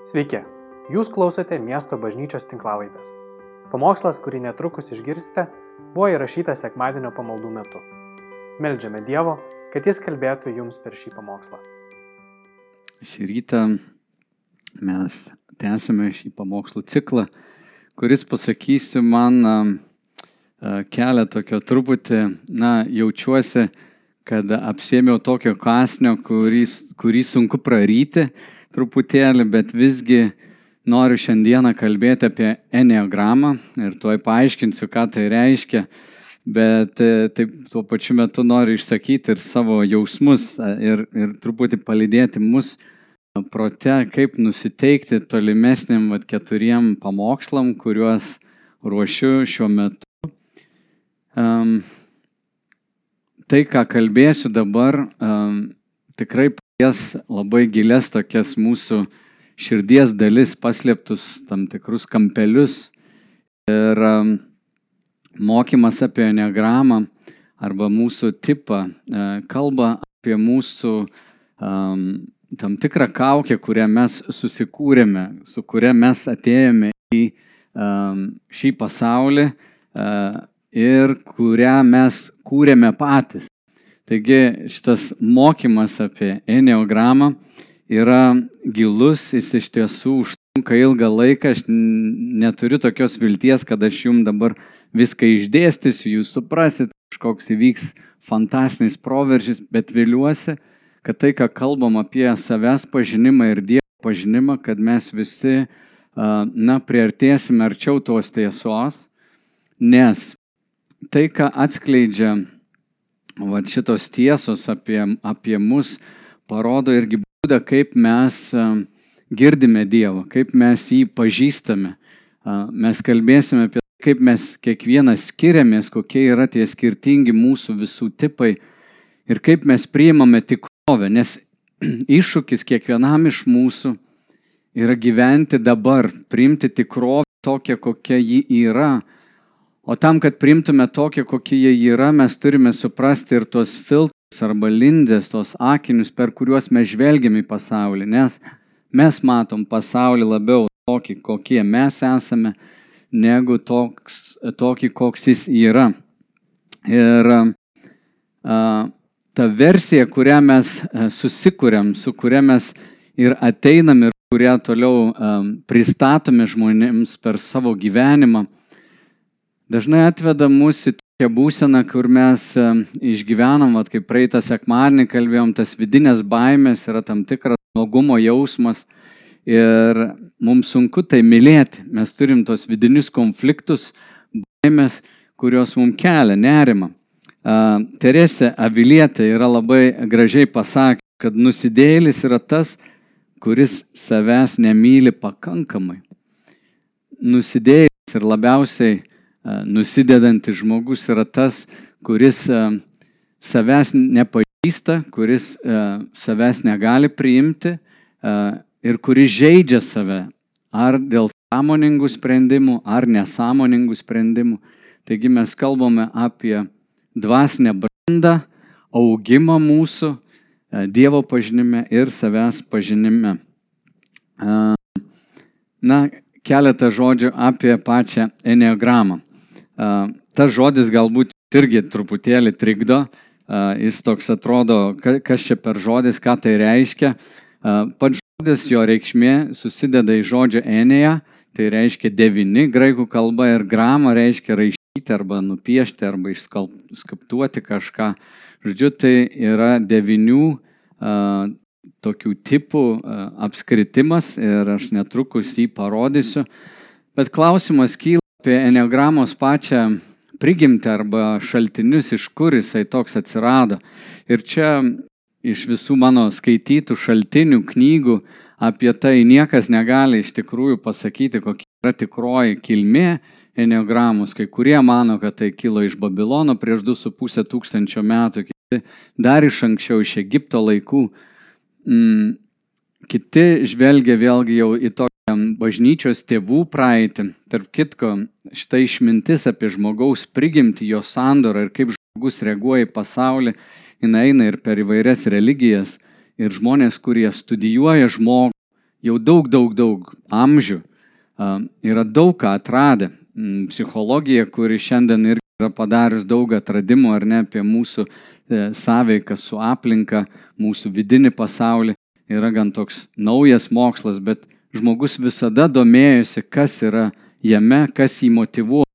Sveiki, jūs klausote miesto bažnyčios tinklavaitės. Pamokslas, kurį netrukus išgirsite, buvo įrašytas sekmadienio pamaldų metu. Meldžiame Dievo, kad Jis kalbėtų jums per šį pamokslą. Šį rytą mes tęsime šį pamokslų ciklą, kuris, pasakysiu, man kelia tokio truputį, na, jaučiuosi, kad apsėmiau tokio kasnio, kurį, kurį sunku praryti truputėlį, bet visgi noriu šiandieną kalbėti apie enneagramą ir tuoj paaiškinsiu, ką tai reiškia, bet e, taip tuo pačiu metu noriu išsakyti ir savo jausmus e, ir, ir truputį palydėti mus prote, kaip nusiteikti tolimesniam vat, keturiem pamokslam, kuriuos ruošiu šiuo metu. Um, tai, ką kalbėsiu dabar, um, tikrai palies labai gilias tokias mūsų širdies dalis, paslėptus tam tikrus kampelius. Ir mokymas apie enegramą arba mūsų tipą uh, kalba apie mūsų um, tam tikrą kaukę, kurią mes susikūrėme, su kuria mes atėjome į um, šį pasaulį uh, ir kurią mes kūrėme patys. Taigi šitas mokymas apie eneogramą yra gilus, jis iš tiesų užtrunka ilgą laiką, aš neturiu tokios vilties, kad aš jums dabar viską išdėstysiu, jūs suprasit, kažkoks įvyks fantastinis proveržis, bet viliuosi, kad tai, ką kalbam apie savęs pažinimą ir Dievo pažinimą, kad mes visi, na, priartėsime arčiau tos tiesos, nes tai, ką atskleidžia va, šitos tiesos apie, apie mus, parodo irgi būdą, kaip mes girdime Dievą, kaip mes jį pažįstame. Mes kalbėsime apie kaip mes kiekvienas skiriamės, kokie yra tie skirtingi mūsų visų tipai ir kaip mes priimame tik tikrovę, nes iššūkis kiekvienam iš mūsų yra gyventi dabar, priimti tikrovę tokią, kokia ji yra. O tam, kad priimtume tokią, kokie jie yra, mes turime suprasti ir tuos filtrus arba linzės, tos akinius, per kuriuos mes žvelgiame į pasaulį, nes mes matom pasaulį labiau tokį, kokie mes esame, negu toks, tokį, koks jis yra. Ir uh, ta versija, kurią mes susikūrėm, su kuria mes ir ateinam ir kurią toliau um, pristatome žmonėms per savo gyvenimą, dažnai atveda mus į tokią būseną, kur mes um, išgyvenam, vat, kaip praeitą sekmadienį kalbėjom, tas vidinės baimės yra tam tikras nuogumo jausmas ir mums sunku tai mylėti. Mes turim tos vidinius konfliktus, baimės, kurios mums kelia nerimą. Teresė Avilietė yra labai gražiai pasakė, kad nusidėjėlis yra tas, kuris savęs nemyli pakankamai. Nusidėjėlis ir labiausiai nusidedantis žmogus yra tas, kuris savęs nepažįsta, kuris savęs negali priimti ir kuris žaidžia save ar dėl sąmoningų sprendimų, ar nesąmoningų sprendimų. Taigi mes kalbame apie dvasinę brandą, augimą mūsų Dievo pažinime ir savęs pažinime. Na, keletą žodžių apie pačią enneagramą. Tas žodis galbūt irgi truputėlį trikdo, jis toks atrodo, kas čia per žodis, ką tai reiškia. Pats žodis, jo reikšmė susideda iš žodžio enėja, tai reiškia devini graikų kalba ir grama reiškia raiškė arba nupiešti, arba išskaptuoti kažką. Žodžiu, tai yra devinių tokių tipų apskritimas ir aš netrukus jį parodysiu. Bet klausimas kyla apie enneagramos pačią prigimtį arba šaltinius, iš kur jisai toks atsirado. Ir čia iš visų mano skaitytų šaltinių knygų apie tai niekas negali iš tikrųjų pasakyti, kokia yra tikroji kilmė enneagramos. Kai kurie mano, kad tai kilo iš Babilono prieš 2,5 tūkstančio metų, kiti dar iš anksčiau, iš Egipto laikų. Mm, kiti žvelgia vėlgi jau į tokią bažnyčios tėvų praeitį. Tarp kitko, štai išmintis apie žmogaus prigimti, jo sandorą ir kaip žmogus reaguoja į pasaulį, jinai eina ir per įvairias religijas. Ir žmonės, kurie studijuoja žmogų jau daug, daug, daug amžių yra daug ką atradę. Psichologija, kuri šiandien irgi yra padarius daug atradimų ar ne apie mūsų e, sąveiką su aplinka, mūsų vidinį pasaulį, yra gan toks naujas mokslas, bet žmogus visada domėjosi, kas yra jame, kas jį motivuoja.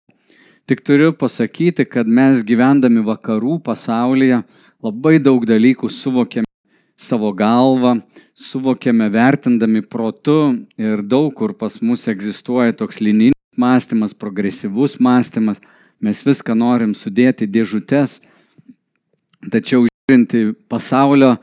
Tik turiu pasakyti, kad mes gyvendami vakarų pasaulyje labai daug dalykų suvokiame savo galvą, suvokiame vertindami protu ir daug kur pas mus egzistuoja toks lininis mąstymas, progresyvus mąstymas, mes viską norim sudėti dėžutes, tačiau žiūrint į pasaulio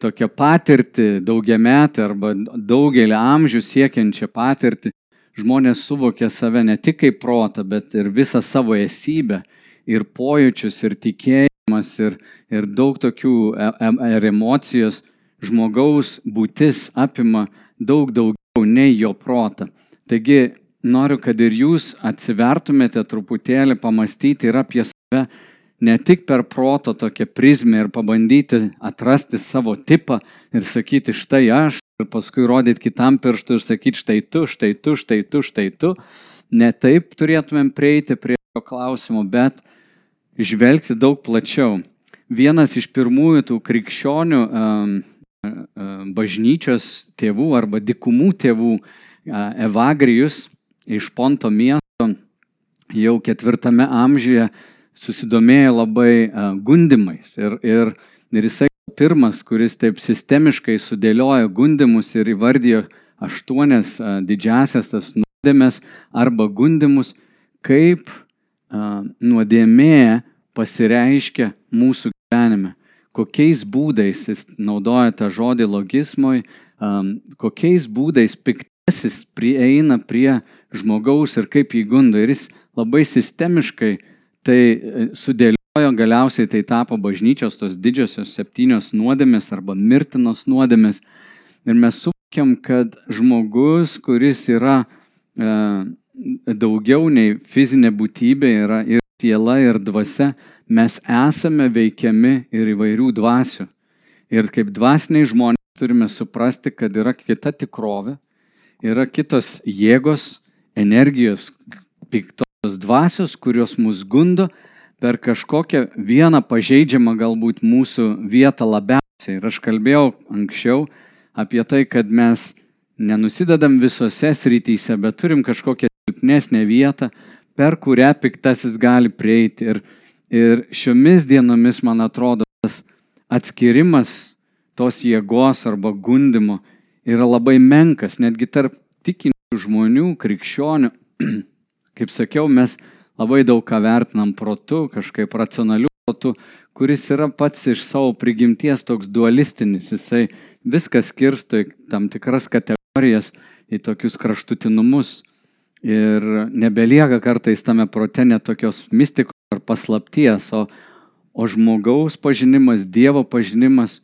tokią patirtį, daugiametę arba daugelį amžių siekiančią patirtį, žmonės suvokia save ne tik kaip protą, bet ir visą savo esybę, ir pojūčius, ir tikėjimas, ir, ir daug tokių ir emocijos. Žmogaus būtis apima daug daugiau nei jo protą. Taigi noriu, kad ir jūs atsivertumėte truputėlį pamastyti ir apie save ne tik per proto tokią prizmę ir pabandyti atrasti savo tipą ir sakyti štai aš, ir paskui rodyti kitam pirštu ir sakyti štai tu, štai tu, štai tu, štai tu. Ne taip turėtumėm prieiti prie šio klausimo, bet žvelgti daug plačiau. Vienas iš pirmųjų tų krikščionių um, bažnyčios tėvų arba dikumų tėvų, uh, Evagrijus iš Ponto miesto, jau ketvirtame amžiuje susidomėjo labai uh, gundimais. Ir, ir, ir jisai pirmas, kuris taip sistemiškai sudėliojo gundimus ir įvardijo aštuonias didžiasias tas nuodėmės arba gundimus, kaip nuodėmė pasireiškia mūsų gyvenime. Kokiais būdais jis naudoja tą žodį logismoj, kokiais būdais piktasis prieina prie žmogaus ir kaip jį gundo. Ir jis labai sistemiškai tai sudėlioja galiausiai tai tapo bažnyčios tos didžiosios septynios nuodėmės arba mirtinos nuodėmės. Ir mes suvokiam, kad žmogus, kuris yra e, daugiau nei fizinė būtybė, yra ir siela, ir dvasia, mes esame veikiami ir įvairių dvasių. Ir kaip dvasiniai žmonės turime suprasti, kad yra kita tikrovė, yra kitos jėgos, energijos, piktos dvasios, kurios mus gundo per kažkokią vieną pažeidžiamą galbūt mūsų vietą labiausiai. Ir aš kalbėjau anksčiau apie tai, kad mes nenusidedam visose srityse, bet turim kažkokią silpnesnę vietą, per kurią piktasis gali prieiti. Ir, ir šiomis dienomis, man atrodo, tas atskirimas tos jėgos arba gundimo yra labai menkas, netgi tarp tikinčių žmonių, krikščionių. Kaip sakiau, mes labai daug ką vertinam protu, kažkaip racionaliu protu, kuris yra pats iš savo prigimties toks dualistinis. Jisai viską skirsto į tam tikras kategorijas, į tokius kraštutinumus. Ir nebelieka kartais tame prote net tokios mistikos ar paslapties, o, o žmogaus pažinimas, Dievo pažinimas,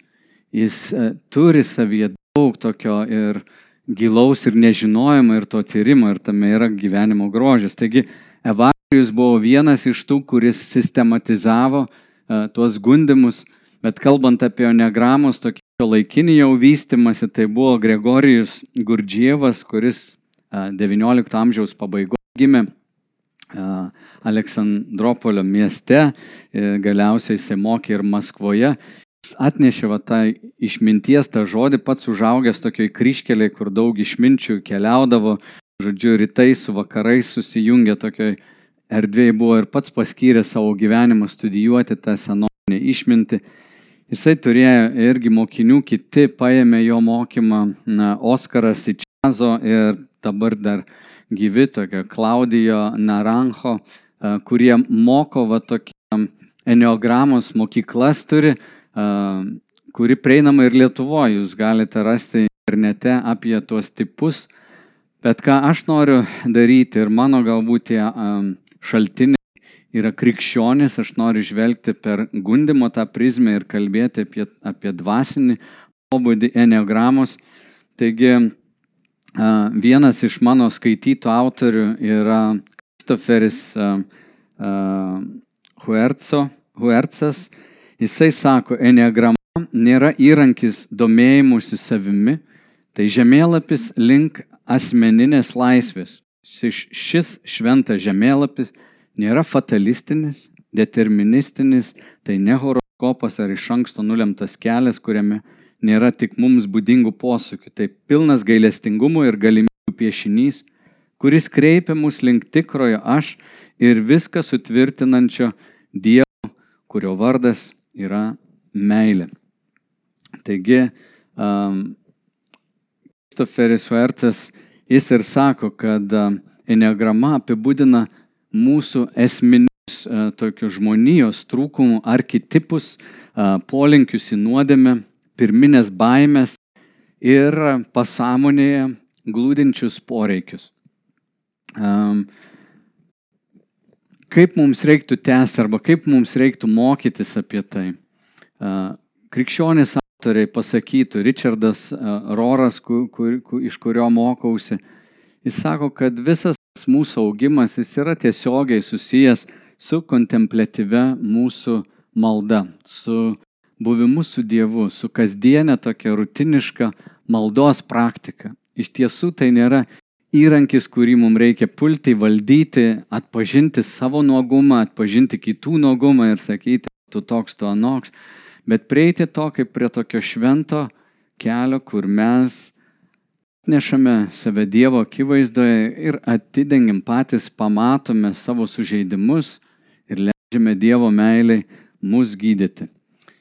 jis e, turi savyje daug tokio ir gilaus ir nežinojimo ir to tyrimo ir tame yra gyvenimo grožis. Taigi, eva Jis buvo vienas iš tų, kuris sistematizavo uh, tuos gundimus, bet kalbant apie onegramos tokį laikinį jau vystimąsi, tai buvo Gregorijus Gurdžievas, kuris uh, XIX amžiaus pabaigoje gimė uh, Aleksandropolio mieste, galiausiai jisai mokė ir Maskvoje. Atnešė va, tą išminties, tą žodį, pats užaugęs tokioj kryškeliai, kur daug išminčių keliaudavo, žodžiu, rytais su vakarais susijungė tokioj erdvėje buvo ir pats paskyrė savo gyvenimą studijuoti tą senovinę išmintį. Jisai turėjo irgi mokinių, kiti paėmė jo mokymą, na, Oskaras Ičiazo ir dabar dar gyvi tokia Klaudijo Naranjo, kurie moko va tokiam Eneogramos mokyklas turi, kuri prieinama ir Lietuvoje. Jūs galite rasti internete apie tuos tipus. Bet ką aš noriu daryti ir mano galbūt tie šaltiniai yra krikščionis, aš noriu žvelgti per gundimo tą prizmę ir kalbėti apie, apie dvasinį pobūdį eneogramos. Taigi vienas iš mano skaitytų autorių yra Kristoferis Huerco, Huercas. Jisai sako, eneograma nėra įrankis domėjimusi savimi, Tai žemėlapis link asmeninės laisvės. Šis šventas žemėlapis nėra fatalistinis, deterministinis, tai ne horoskopas ar iš anksto nulemtas kelias, kuriame nėra tik mums būdingų posūkių. Tai pilnas gailestingumo ir galimybių piešinys, kuris kreipia mus link tikrojo aš ir viską sutvirtinančio Dievo, kurio vardas yra meilė. Taigi, um, Kristoferis Huertas, jis ir sako, kad enneagrama apibūdina mūsų esminius uh, tokius žmonijos trūkumų, arketipus, uh, polinkius į nuodėmę, pirminės baimės ir pasąmonėje glūdinčius poreikius. Um, kaip mums reiktų tęsti arba kaip mums reiktų mokytis apie tai? Krikščionys autoriai pasakytų, Richardas Roras, kur, kur, kur, iš kurio mokausi, jis sako, kad visas mūsų augimas jis yra tiesiogiai susijęs su kontemplatyve mūsų malda, su buvimu su Dievu, su kasdienė tokia rutiniška maldos praktika. Iš tiesų tai nėra įrankis, kurį mums reikia pulti, valdyti, atpažinti savo nuogumą, atpažinti kitų nuogumą ir sakyti, tu toks, tu anoks, bet prieiti to kaip prie tokio švento kelio, kur mes nešame save Dievo akivaizdoje ir atidengiam patys, pamatome savo sužeidimus ir leidžiame Dievo meiliai mus gydyti.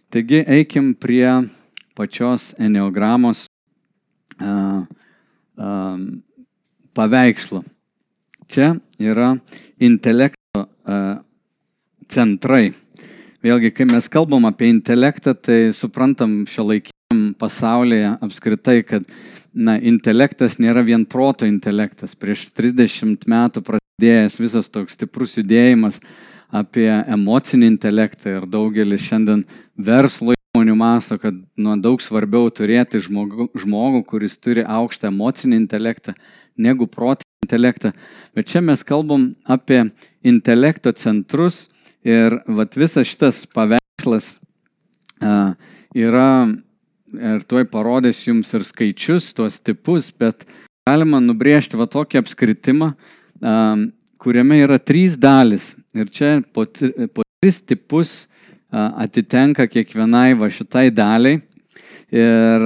Taigi eikim prie pačios eneogramos uh, uh, paveikslo. Čia yra intelekto uh, centrai. Vėlgi, kai mes kalbam apie intelektą, tai suprantam šio laikiniam pasaulyje apskritai, kad na, intelektas nėra vien proto intelektas. Prieš 30 metų pradėjęs visas toks stiprus judėjimas apie emocinį intelektą ir daugelis šiandien verslo įmonių masto, kad nu, daug svarbiau turėti žmogų, žmogų, kuris turi aukštą emocinį intelektą, negu protinį intelektą. Bet čia mes kalbam apie intelekto centrus ir vat, visas šitas paveikslas a, yra, ir tuoj parodys jums ir skaičius, tuos tipus, bet galima nubrėžti va tokį apskritimą, a, kuriame yra trys dalis. Ir čia po, po tris tipus atitenka kiekvienai va šitai daliai. Ir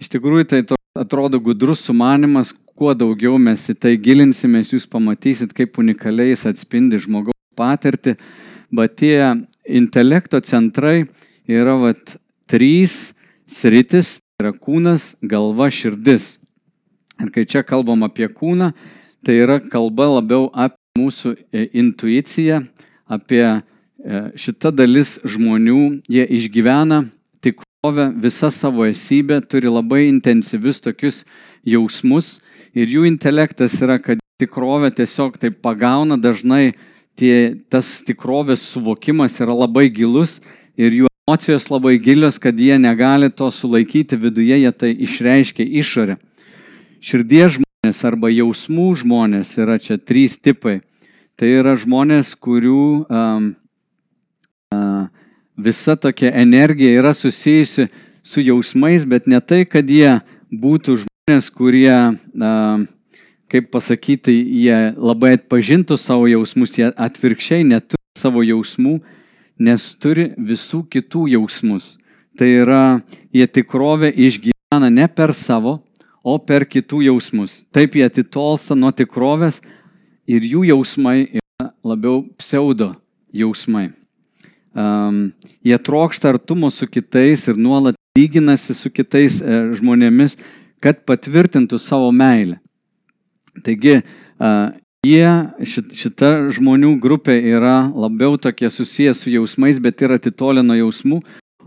iš tikrųjų tai atrodo gudrus sumanimas, kuo daugiau mes į tai gilinsimės, jūs pamatysit, kaip unikaliai jis atspindi žmogaus patirtį. Bet tie intelekto centrai yra vat, trys sritis, tai yra kūnas, galva, širdis. Ir kai čia kalbam apie kūną, tai yra kalba labiau apie mūsų e, intuiciją, apie šita dalis žmonių, jie išgyvena tikrovę, visą savo esybę, turi labai intensyvius tokius jausmus ir jų intelektas yra, kad tikrovę tiesiog taip pagauna, dažnai tie, tas tikrovės suvokimas yra labai gilus ir jų emocijos labai gilios, kad jie negali to sulaikyti viduje, jie tai išreiškia išorę. Širdies žmonės arba jausmų žmonės yra čia trys tipai. Tai yra žmonės, kurių um, visa tokia energija yra susijusi su jausmais, bet ne tai, kad jie būtų žmonės, kurie, kaip pasakyti, jie labai atpažintų savo jausmus, jie atvirkščiai neturi savo jausmų, nes turi visų kitų jausmus. Tai yra, jie tikrovę išgyvena ne per savo, o per kitų jausmus. Taip jie atitolsta nuo tikrovės ir jų jausmai yra labiau pseudo jausmai um, jie trokšta artumo su kitais ir nuolat lyginasi su kitais e, žmonėmis, kad patvirtintų savo meilę. Taigi, uh, jie, šit, šita žmonių grupė yra labiau tokie susijęs su jausmais, bet ir atitolę nuo jausmų.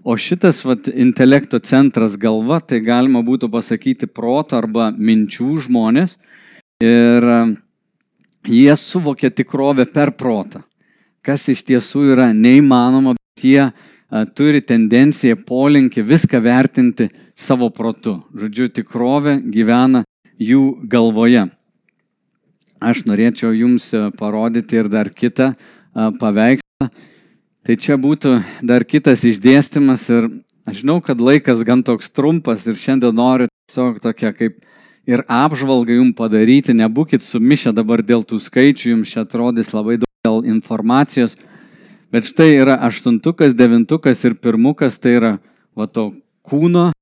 O šitas vat, intelekto centras galva, tai galima būtų pasakyti proto arba minčių žmonės. Ir uh, jie suvokia tikrovę per protą kas iš tiesų yra neįmanoma, bet jie turi tendenciją, polinkį viską vertinti savo protu. Žodžiu, tikrovė gyvena jų galvoje. Aš norėčiau jums parodyti ir dar kitą paveikslą. Tai čia būtų dar kitas išdėstymas ir aš žinau, kad laikas gan toks trumpas ir šiandien noriu tiesiog tokia kaip ir apžvalgą jums padaryti, nebūkit sumišę dabar dėl tų skaičių, jums čia atrodys labai daug dėl informacijos, bet štai yra aštuntukas, devintukas ir pirmukas, tai yra va to kūno a,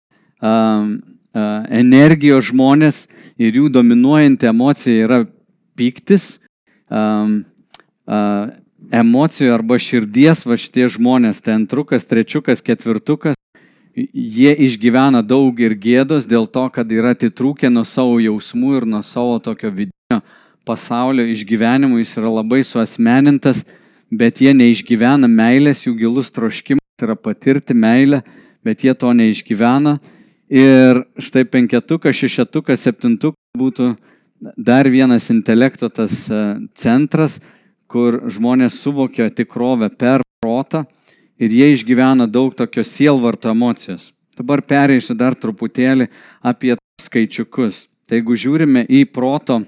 a, energijos žmonės ir jų dominuojanti emocija yra pyktis, a, a, emocijų arba širdies va šitie žmonės, tai antrukas, trečiukas, ketvirtukas, jie išgyvena daug ir gėdos dėl to, kad yra atitrūkę nuo savo jausmų ir nuo savo tokio vidinio pasaulio išgyvenimų, jis yra labai suasmenintas, bet jie neišgyvena meilės, jų gilus troškimas yra patirti meilę, bet jie to neišgyvena. Ir štai penketukas, šešetukas, septintukas būtų dar vienas intelekto tas e, centras, kur žmonės suvokia tikrovę per protą ir jie išgyvena daug tokios sielvarto emocijos. Dabar pereisiu dar truputėlį apie skaičiukus. Tai jeigu žiūrime į proto,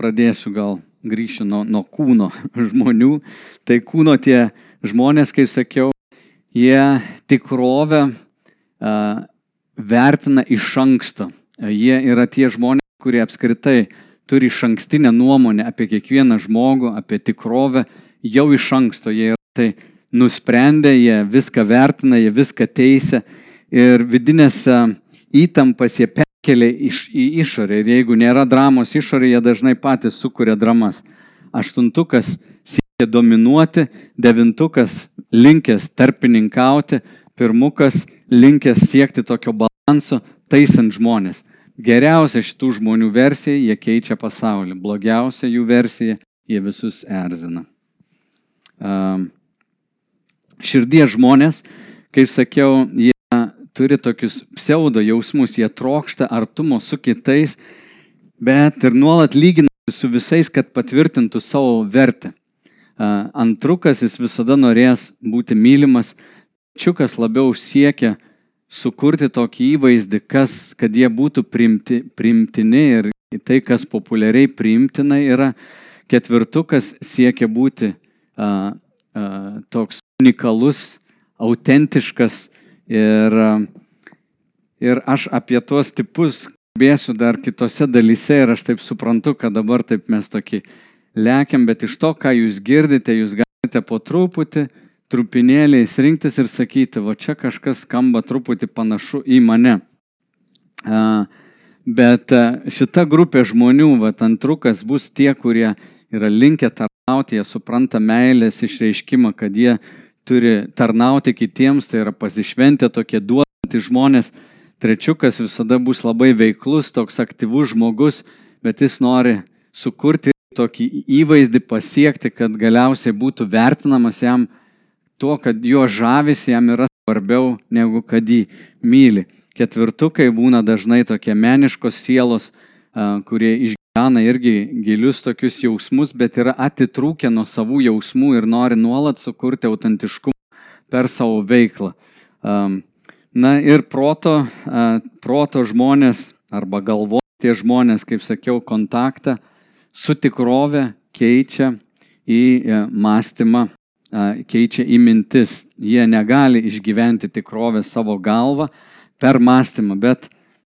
pradėsiu gal grįšiu nuo, nuo kūno žmonių, tai kūno tie žmonės, kaip sakiau, jie tikrovę a, vertina iš anksto. Jie yra tie žmonės, kurie apskritai turi iš ankstinę nuomonę apie kiekvieną žmogų, apie tikrovę, jau iš anksto jie yra tai nusprendę, jie viską vertina, jie viską teisė ir vidinės įtampas jie perkelia iš, į išorę. Ir jeigu nėra dramos išorė, jie dažnai patys sukuria dramas. Aštuntukas siekia dominuoti, devintukas linkęs tarpininkauti, pirmukas linkęs siekti tokio balanso, taisant žmonės. Geriausia šitų žmonių versija, jie keičia pasaulį. Blogiausia jų versija, jie visus erzina. Širdies žmonės, kaip sakiau, jie turi tokius pseudo jausmus, jie trokšta artumo su kitais, bet ir nuolat lygina su visais, kad patvirtintų savo vertę. Antrukas jis visada norės būti mylimas, čiukas labiau siekia sukurti tokį įvaizdį, kas, kad jie būtų priimti, priimtini ir tai, kas populiariai priimtina yra. Ketvirtukas siekia būti a, a, toks unikalus, autentiškas ir, ir aš apie tuos tipus kalbėsiu dar kitose dalyse ir aš taip suprantu, kad dabar taip mes tokį lekiam, bet iš to, ką jūs girdite, jūs galite po truputį trupinėliais rinktis ir sakyti, va čia kažkas skamba truputį panašu į mane. Bet šita grupė žmonių, va antrukas, bus tie, kurie yra linkę tarnauti, jie supranta meilės išreiškimą, kad jie turi tarnauti kitiems, tai yra pasišventę tokie duodantys žmonės. Trečiukas visada bus labai veiklus, toks aktyvus žmogus, bet jis nori sukurti tokį įvaizdį, pasiekti, kad galiausiai būtų vertinamas jam tuo, kad jo žavis jam yra svarbiau negu kad jį myli. Ketvirtukai būna dažnai tokie meniškos sielos, kurie išgyvena irgi gilius tokius jausmus, bet yra atitrūkę nuo savų jausmų ir nori nuolat sukurti autentiškumą per savo veiklą. Na ir proto, proto žmonės arba galvo tie žmonės, kaip sakiau, kontaktą su tikrove keičia į e, mąstymą keičia į mintis. Jie negali išgyventi tikrovę savo galvą per mąstymą, bet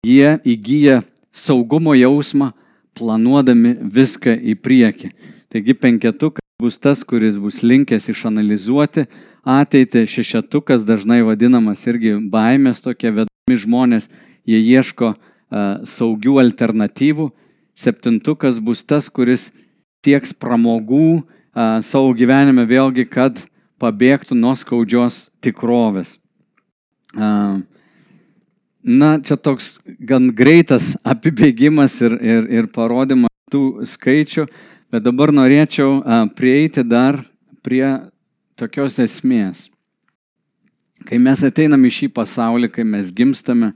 jie įgyja saugumo jausmą, planuodami viską į priekį. Taigi penketukas bus tas, kuris bus linkęs išanalizuoti ateitį, šešetukas dažnai vadinamas irgi baimės tokie vedami žmonės, jie ieško uh, saugių alternatyvų. Septintukas bus tas, kuris sieks pramogų, savo gyvenime vėlgi, kad pabėgtų nuo skaudžios tikrovės. Na, čia toks gan greitas apibėgimas ir, ir, ir parodimas tų skaičių, bet dabar norėčiau prieiti dar prie tokios esmės. Kai mes ateinam į šį pasaulį, kai mes gimstame,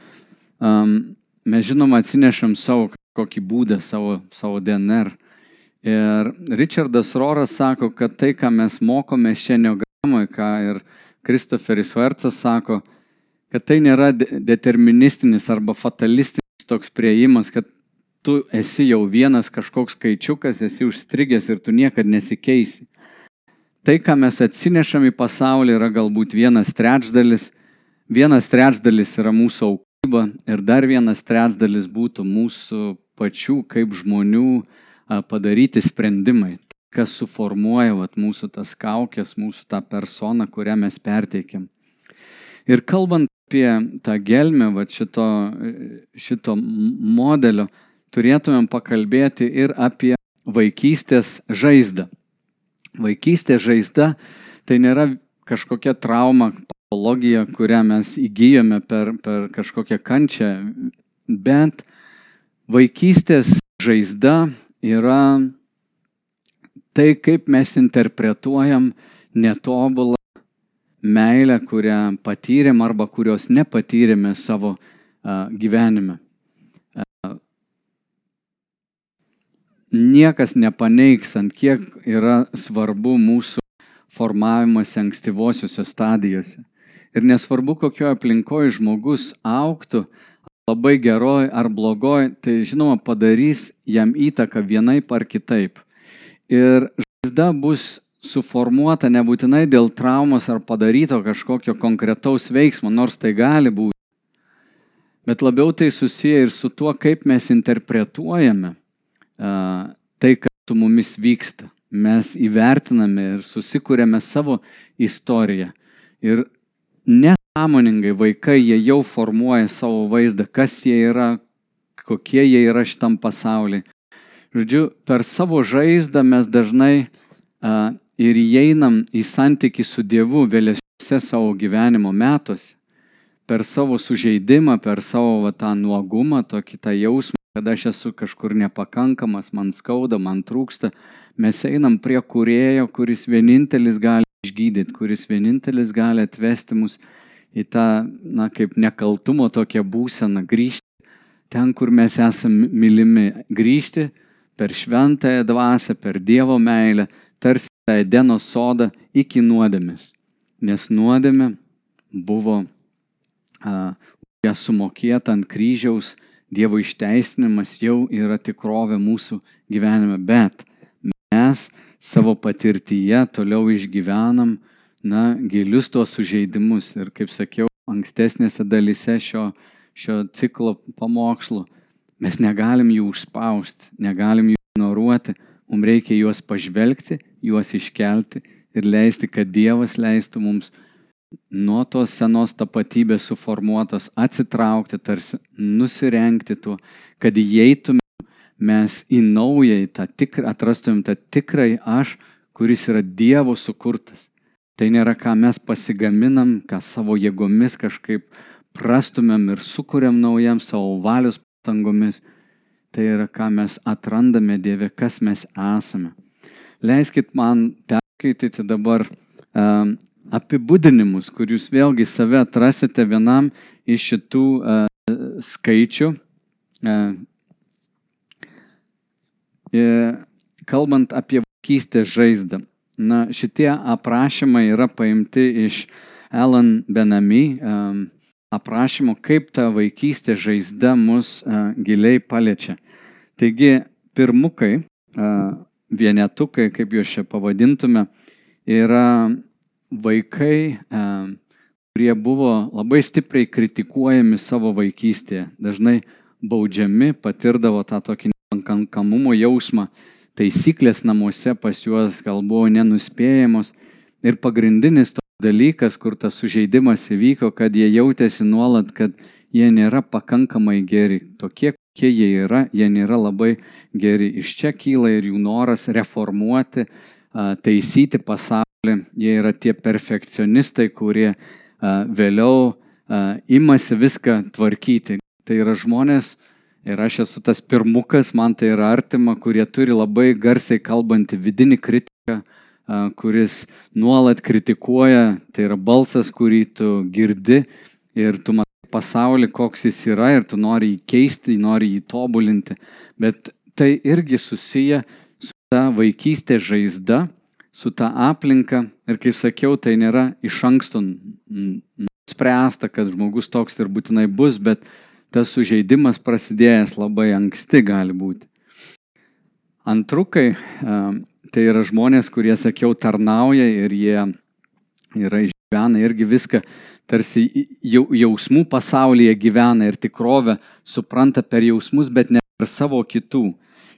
mes žinoma atsinešam savo kokį būdą, savo, savo DNR. Ir Richardas Roras sako, kad tai, ką mes mokome šiandieną, ką ir Kristoferis Vercas sako, kad tai nėra deterministinis arba fatalistinis toks prieimas, kad tu esi jau vienas kažkoks skaičiukas, esi užstrigęs ir tu niekada nesikeisi. tai, ką mes atsinešam į pasaulį, yra galbūt vienas trečdalis, vienas trečdalis yra mūsų aukyba ir dar vienas trečdalis būtų mūsų pačių kaip žmonių padaryti sprendimai, kas suformuoja vat, mūsų tas kaukės, mūsų tą personą, kurią mes perteikiam. Ir kalbant apie tą gelmę, vat, šito, šito modelio, turėtumėm pakalbėti ir apie vaikystės žaizdą. Vaikystės žaizda tai nėra kažkokia trauma, patologija, kurią mes įgyjome per, per kažkokią kančią, bet vaikystės žaizda yra tai, kaip mes interpretuojam netobulą meilę, kurią patyrėm arba kurios nepatyrėme savo gyvenime. niekas nepaneigs, ant kiek yra svarbu mūsų formavimas ankstyvosiuose stadijose. Ir nesvarbu, kokioje aplinkoje žmogus auktų, labai geroj ar blogoj, tai žinoma padarys jam įtaką vienaip ar kitaip. Ir žaizda bus suformuota nebūtinai dėl traumos ar padaryto kažkokio konkretaus veiksmo, nors tai gali būti. Bet labiau tai susiję ir su tuo, kaip mes interpretuojame tai, kas su mumis vyksta. Mes įvertiname ir susikūrėme savo istoriją. Ir nesąmoningai vaikai, jie jau formuoja savo vaizdą, kas jie yra, kokie jie yra šitam pasauliu. Žodžiu, per savo žaizdą mes dažnai a, ir įeinam į santyki su Dievu vėlesniuose savo gyvenimo metuose. Per savo sužeidimą, per savo va, tą nuogumą, tokį tą jausmą kad aš esu kažkur nepakankamas, man skauda, man trūksta, mes einam prie kurėjo, kuris vienintelis gali išgydyti, kuris vienintelis gali atvesti mus į tą, na, kaip nekaltumo tokią būseną, grįžti ten, kur mes esame mylimi, grįžti per šventąją dvasę, per Dievo meilę, tarsi tą Edeno sodą iki nuodėmės. Nes nuodėmė buvo uh, ją sumokėta ant kryžiaus Dievo išteisinimas jau yra tikrovė mūsų gyvenime, bet mes savo patirtyje toliau išgyvenam, na, gilius tuos sužeidimus. Ir kaip sakiau, ankstesnėse dalyse šio, šio ciklo pamokslų, mes negalim jų užspausti, negalim jų ignoruoti, mums reikia juos pažvelgti, juos iškelti ir leisti, kad Dievas leistų mums nuo tos senos tapatybės suformuotos atsitraukti, tarsi nusirenkti tuo, kad įeitumėm mes į naują, į tą tikrą, atrastumėm tą tikrai aš, kuris yra Dievo sukurtas. Tai nėra, ką mes pasigaminam, ką savo jėgomis kažkaip prastumėm ir sukūrėm naujam savo valios pastangomis. Tai yra, ką mes atrandame Dieve, kas mes esame. Leiskit man perskaityti dabar um, apibūdinimus, kur jūs vėlgi save atrasite vienam iš šitų uh, skaičių. Uh, kalbant apie vaikystės žaizdą. Na, šitie aprašymai yra paimti iš Alan Benami um, aprašymo, kaip ta vaikystės žaizda mus uh, giliai paliečia. Taigi, pirmukai, uh, vienetukai, kaip juos čia pavadintume, yra vaikai, kurie buvo labai stipriai kritikuojami savo vaikystėje, dažnai baudžiami, patirdavo tą tokį nepakankamumo jausmą, taisyklės namuose pas juos gal buvo nenuspėjamos. Ir pagrindinis dalykas, kur tas sužeidimas įvyko, kad jie jautėsi nuolat, kad jie nėra pakankamai geri. Tokie, kokie jie yra, jie nėra labai geri. Iš čia kyla ir jų noras reformuoti, taisyti pasaulį Jie yra tie perfekcionistai, kurie vėliau imasi viską tvarkyti. Tai yra žmonės, ir aš esu tas pirmukas, man tai yra artima, kurie turi labai garsiai kalbantį vidinį kritiką, kuris nuolat kritikuoja, tai yra balsas, kurį tu girdi ir tu matai pasaulį, koks jis yra ir tu nori jį keisti, nori jį tobulinti. Bet tai irgi susiję su ta vaikystės žaizda, su ta aplinka ir kaip sakiau, tai nėra iš anksto nuspręsta, kad žmogus toks ir būtinai bus, bet tas sužeidimas prasidėjęs labai anksti gali būti. Antrukai tai yra žmonės, kurie, sakiau, tarnauja ir jie yra išgyvena irgi viską, tarsi jausmų pasaulyje gyvena ir tikrovę supranta per jausmus, bet ne per savo kitų.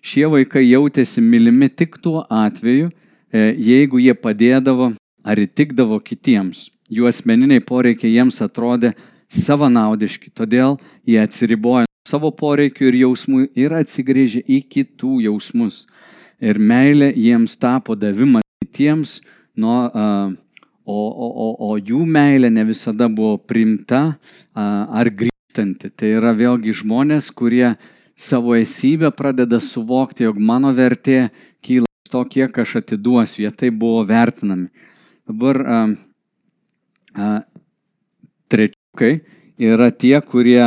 Šie vaikai jautėsi mylimi tik tuo atveju, e, jeigu jie padėdavo ar įtikdavo kitiems. Jų asmeniniai poreikiai jiems atrodė savanaudiški, todėl jie atsiribojo savo poreikių ir jausmų ir atsigrėžė į kitų jausmus. Ir meilė jiems tapo davimas kitiems, nuo, o, o, o, o jų meilė ne visada buvo primta ar grįžtanti. Tai yra vėlgi žmonės, kurie savo esybę pradeda suvokti, jog mano vertė kyla iš to, kiek aš atiduosiu. Jie tai buvo vertinami. Dabar a, a, trečiukai yra tie, kurie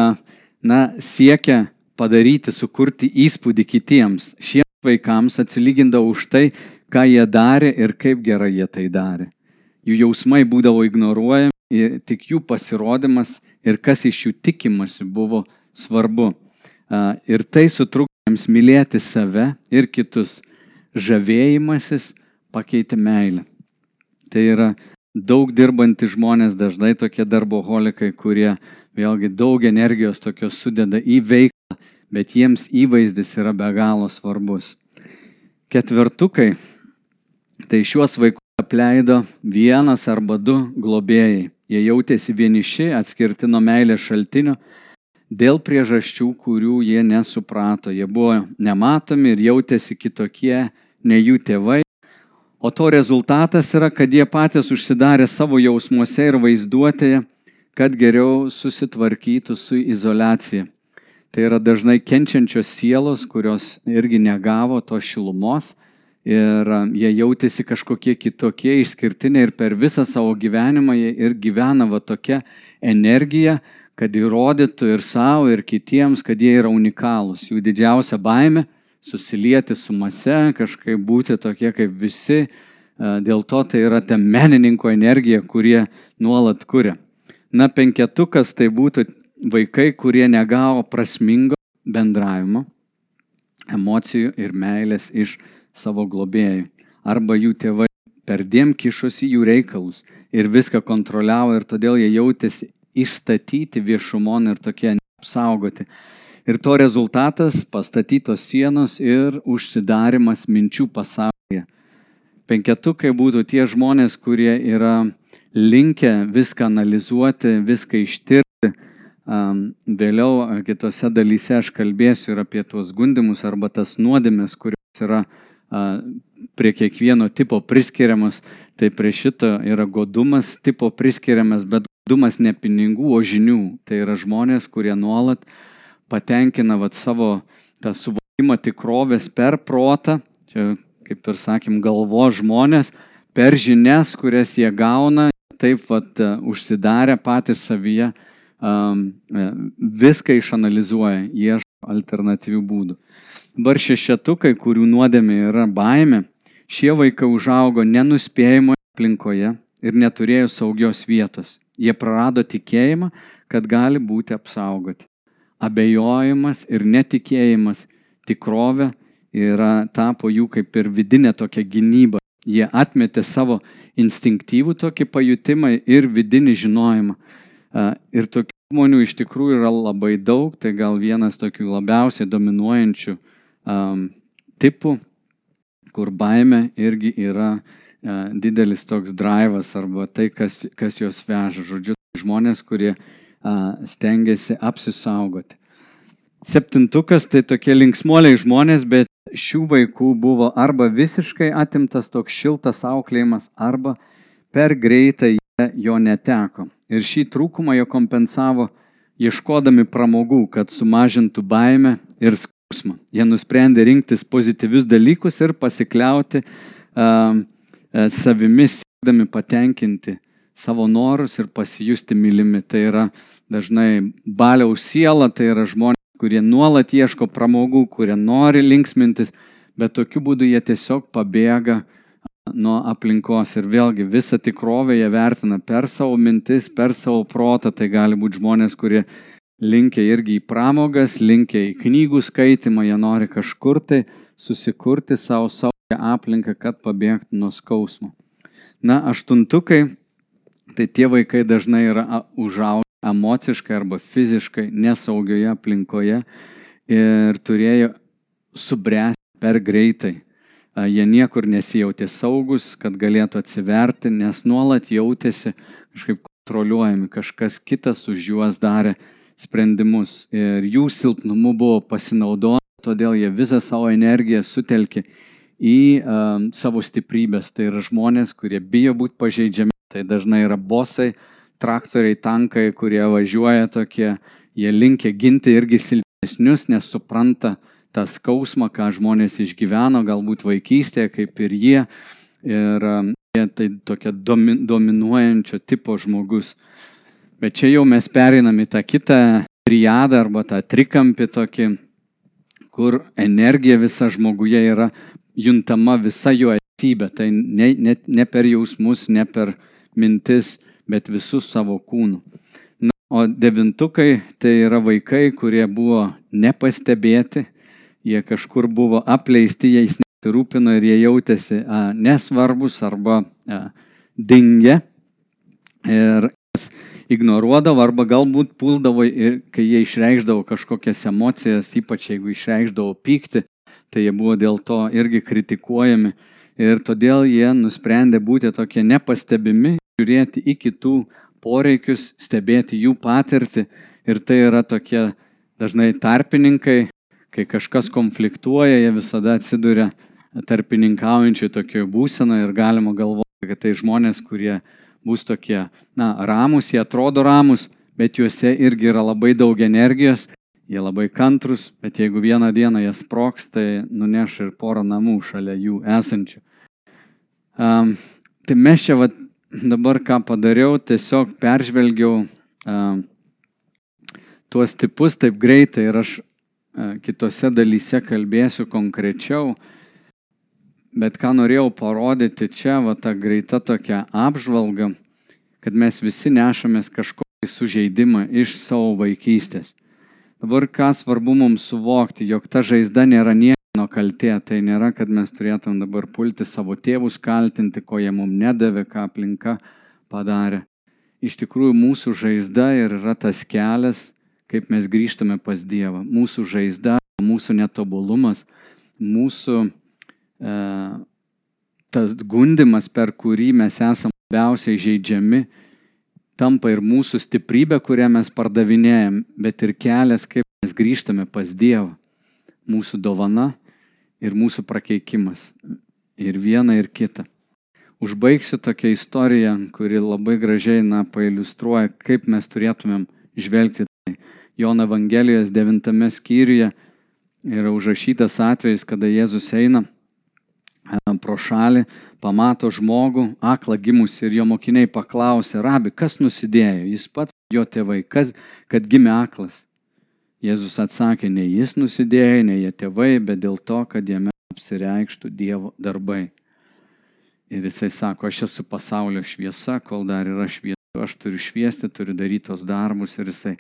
na, siekia padaryti, sukurti įspūdį kitiems. Šiems vaikams atsilygindavo už tai, ką jie darė ir kaip gerai jie tai darė. Jų jausmai būdavo ignoruojami, tik jų pasirodymas ir kas iš jų tikimasi buvo svarbu. Ir tai sutrukdė jiems mylėti save ir kitus. Žavėjimasis pakeitė meilę. Tai yra daug dirbantys žmonės, dažnai tokie darboholikai, kurie vėlgi daug energijos tokios sudeda į veiklą, bet jiems įvaizdis yra be galo svarbus. Ketvirtukai, tai šiuos vaikus apleido vienas arba du globėjai. Jie jautėsi vieniši, atskirti nuo meilės šaltinio dėl priežasčių, kurių jie nesuprato. Jie buvo nematomi ir jautėsi kitokie nei jų tėvai O to rezultatas yra, kad jie patys užsidarė savo jausmuose ir vaizduotėje, kad geriau susitvarkytų su izolacija. Tai yra dažnai kenčiančios sielos, kurios irgi negavo to šilumos ir jie jautėsi kažkokie kitokie, išskirtiniai ir per visą savo gyvenimą jie ir gyvena va tokia energija, kad įrodytų ir savo, ir kitiems, kad jie yra unikalūs. Jų didžiausia baime susilieti su mase, kažkaip būti tokie kaip visi. Dėl to tai yra ta menininko energija, kurie nuolat kuria. Na, penketukas tai būtų vaikai, kurie negavo prasmingo bendravimo, emocijų ir meilės iš savo globėjų. Arba jų tėvai perdėm kišosi jų reikalus ir viską kontroliavo ir todėl jie jautėsi išstatyti viešumon ir tokie neapsaugoti. Ir to rezultatas - pastatytos sienos ir užsidarimas minčių pasaulyje. Penketukai būtų tie žmonės, kurie yra linkę viską analizuoti, viską ištirti. Vėliau kitose dalyse aš kalbėsiu ir apie tuos gundimus arba tas nuodėmės, kurios yra prie kiekvieno tipo priskiriamas. Tai prie šito yra godumas tipo priskiriamas, bet godumas ne pinigų, o žinių. Tai yra žmonės, kurie nuolat patenkina vat, savo tą suvokimą tikrovės per protą, čia kaip ir sakėm, galvo žmonės, per žinias, kurias jie gauna, taip vat, užsidarę patys savyje, viską išanalizuoja, ieško alternatyvių būdų. Dabar šešetukai, kurių nuodėmė yra baime, šie vaikai užaugo nenuspėjimo aplinkoje ir neturėjo saugios vietos. Jie prarado tikėjimą, kad gali būti apsaugoti abejojimas ir netikėjimas tikrovė yra tapo jų kaip ir vidinė tokia gynyba. Jie atmetė savo instinktyvų tokį pajutimą ir vidinį žinojimą. Ir tokių žmonių iš tikrųjų yra labai daug, tai gal vienas tokių labiausiai dominuojančių um, tipų, kur baime irgi yra uh, didelis toks drivas arba tai, kas, kas juos veža. Žodžiu, žmonės, kurie uh, stengiasi apsisaugoti. Septintukas tai tokie linksmoliai žmonės, bet šių vaikų buvo arba visiškai atimtas toks šiltas auklėjimas, arba per greitai jie jo neteko. Ir šį trūkumą jie kompensavo ieškodami pramogų, kad sumažintų baimę ir skausmą. Jie nusprendė rinktis pozityvius dalykus ir pasikliauti uh, savimi, siekdami patenkinti savo norus ir pasijusti mylimi. Tai yra dažnai baliaus siela, tai yra žmonės, kurie nuolat ieško pramogų, kurie nori linksmintis, bet tokiu būdu jie tiesiog pabėga nuo aplinkos ir vėlgi visą tikrovę jie vertina per savo mintis, per savo protą. Tai gali būti žmonės, kurie linkia irgi į pramogas, linkia į knygų skaitimą, jie nori kažkur tai susikurti savo, savo aplinką, kad pabėgtų nuo skausmo. Na, aštuntukai, tai tie vaikai dažnai yra užaugę emociškai arba fiziškai nesaugioje aplinkoje ir turėjo subręsti per greitai. Jie niekur nesijautė saugus, kad galėtų atsiverti, nes nuolat jautėsi kažkaip kontroliuojami, kažkas kitas už juos darė sprendimus ir jų silpnumu buvo pasinaudota, todėl jie visą savo energiją sutelkė į um, savo stiprybės. Tai yra žmonės, kurie bijo būti pažeidžiami, tai dažnai yra bosai, traktoriai, tankai, kurie važiuoja tokie, jie linkia ginti irgi silpnesnius, nes supranta, tą skausmą, ką žmonės išgyveno, galbūt vaikystėje, kaip ir jie. Ir um, jie tai tokia dominuojančio tipo žmogus. Bet čia jau mes pereinam į tą kitą triadą arba tą trikampį tokį, kur energija visa žmoguje yra juntama visa jo esybė. Tai ne, ne, ne per jausmus, ne per mintis, bet visų savo kūnų. Na, o devintukai tai yra vaikai, kurie buvo nepastebėti, jie kažkur buvo apleisti, jais nesirūpino ir jie jautėsi a, nesvarbus arba a, dingę. Ir jas ignoruodavo arba galbūt puldavo, ir, kai jie išreikždavo kažkokias emocijas, ypač jeigu išreikždavo pyktį, tai jie buvo dėl to irgi kritikuojami. Ir todėl jie nusprendė būti tokie nepastebimi, žiūrėti į kitų poreikius, stebėti jų patirtį. Ir tai yra tokie dažnai tarpininkai, kai kažkas konfliktuoja, jie visada atsiduria tarpininkaujančiai tokioje būsenoje ir galima galvoti, kad tai žmonės, kurie bus tokie, na, ramus, jie atrodo ramus, bet juose irgi yra labai daug energijos, jie labai kantrus, bet jeigu vieną dieną jie sproks, tai nuneš ir porą namų šalia jų esančių. Um, tai mes čia vat, dabar ką padariau, tiesiog peržvelgiau um, tuos tipus taip greitai ir aš kitose dalyse kalbėsiu konkrečiau, bet ką norėjau parodyti čia, va ta greita tokia apžvalga, kad mes visi nešamės kažkokį sužeidimą iš savo vaikystės. Dabar ką svarbu mums suvokti, jog ta žaizda nėra nieko kaltė, tai nėra, kad mes turėtum dabar pulti savo tėvus kaltinti, ko jie mums nedavė, ką aplinka padarė. Iš tikrųjų, mūsų žaizda ir yra tas kelias, kaip mes grįžtame pas Dievą. Mūsų žaizda, mūsų netobulumas, mūsų e, tas gundimas, per kurį mes esame labiausiai žaidžiami, tampa ir mūsų stiprybė, kurią mes pardavinėjom, bet ir kelias, kaip mes grįžtame pas Dievą. Mūsų dovana ir mūsų prakeikimas. Ir viena, ir kita. Užbaigsiu tokią istoriją, kuri labai gražiai, na, pailustruoja, kaip mes turėtumėm žvelgti tai. Jono Evangelijos devintame skyriuje yra užrašytas atvejis, kada Jėzus eina pro šalį, pamato žmogų, aklą gimusi ir jo mokiniai paklausė, rabi, kas nusidėjo, jis pats, jo tėvai, kas, kad gimė aklas. Jėzus atsakė, ne jis nusidėjo, ne jie tėvai, bet dėl to, kad jame apsireikštų Dievo darbai. Ir jisai sako, aš esu pasaulio šviesa, kol dar yra šviesa, aš turiu šviesti, turiu daryti tos darbus ir jisai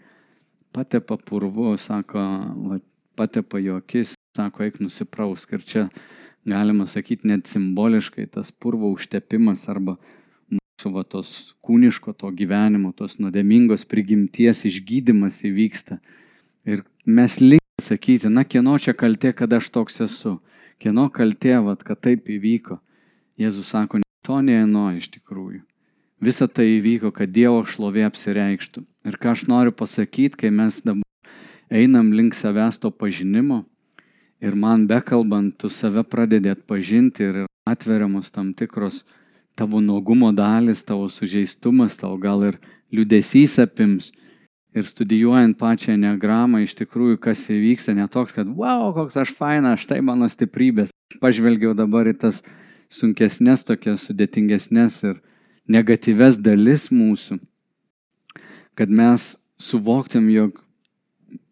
patepa purvu, sako, va, patepa jo akis, sako, eik nusiprausk. Ir čia galima sakyti net simboliškai tas purvo užtepimas arba mūsų va, tos kūniško to gyvenimo, tos nuodėmingos prigimties išgydymas įvyksta. Ir mes linkę sakyti, na, kieno čia kaltė, kad aš toks esu, kieno kaltė, va, kad taip įvyko. Jėzus sako, to neėno iš tikrųjų. Visa tai įvyko, kad Dievo šlovė apsireikštų. Ir ką aš noriu pasakyti, kai mes dabar einam link savęs to pažinimo ir man bekalbant, tu save pradedi atpažinti ir atveriamos tam tikros tavo nuogumo dalis, tavo sužeistumas, tau gal ir liudesys apims. Ir studijuojant pačią negramą, iš tikrųjų, kas įvyksta, ne toks, kad, wow, koks aš faina, štai mano stiprybės. Pažvelgiau dabar į tas sunkesnės, tokias sudėtingesnės ir negatyves dalis mūsų, kad mes suvoktum, jog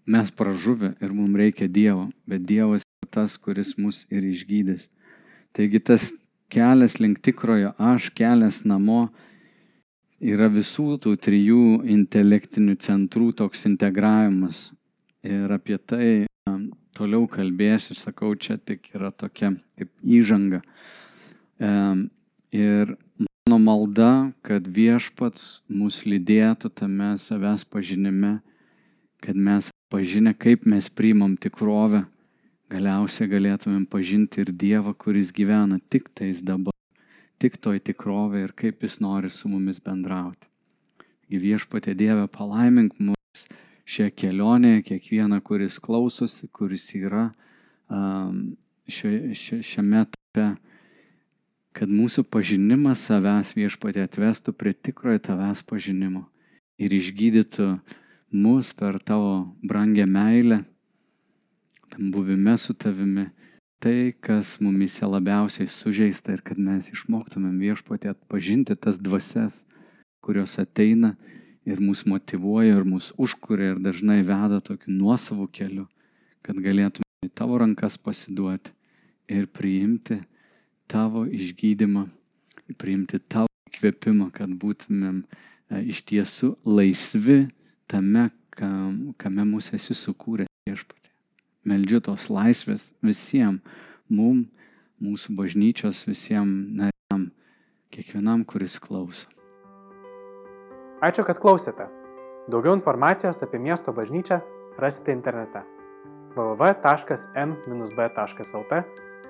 mes pražuvę ir mums reikia Dievo, bet Dievas yra tas, kuris mus ir išgydys. Taigi tas kelias link tikrojo aš, kelias namo yra visų tų trijų intelektinių centrų toks integravimas. Ir apie tai toliau kalbėsiu, sakau, čia tik yra tokia kaip įžanga. E, ir mano malda, kad viešpats mus lydėtų tame savęs pažinime, kad mes pažinę, kaip mes priimam tikrovę, galiausiai galėtumėm pažinti ir Dievą, kuris gyvena tik tais dabar, tik toj tikrovė ir kaip jis nori su mumis bendrauti. Į viešpatė Dievę palaimink mus šią kelionę, kiekvieną, kuris klausosi, kuris yra šia, šia, šiame etape, kad mūsų pažinimas savęs viešpatė atvestų prie tikrojo tavęs pažinimo ir išgydytų mus per tavo brangę meilę, tam buvime su tavimi, tai, kas mumise labiausiai sužeista ir kad mes išmoktumėm viešpatė atpažinti tas dvasias, kurios ateina ir mus motivuoja ir mus užkuria ir dažnai veda tokiu nuosavu keliu, kad galėtume į tavo rankas pasiduoti ir priimti tavo išgydymą, priimti tavo įkvėpimą, kad būtumėm e, iš tiesų laisvi tame, kam, kame mūsų esi sukūręs viešpatė. Meldžiu tos laisvės visiems, mum, mūsų bažnyčios visiems nariam, kiekvienam, kuris klauso. Ačiū, kad klausėte. Daugiau informacijos apie miesto bažnyčią rasite internete www.m-b.lt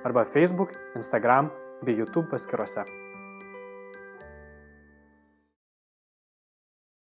arba Facebook, Instagram bei YouTube paskiruose.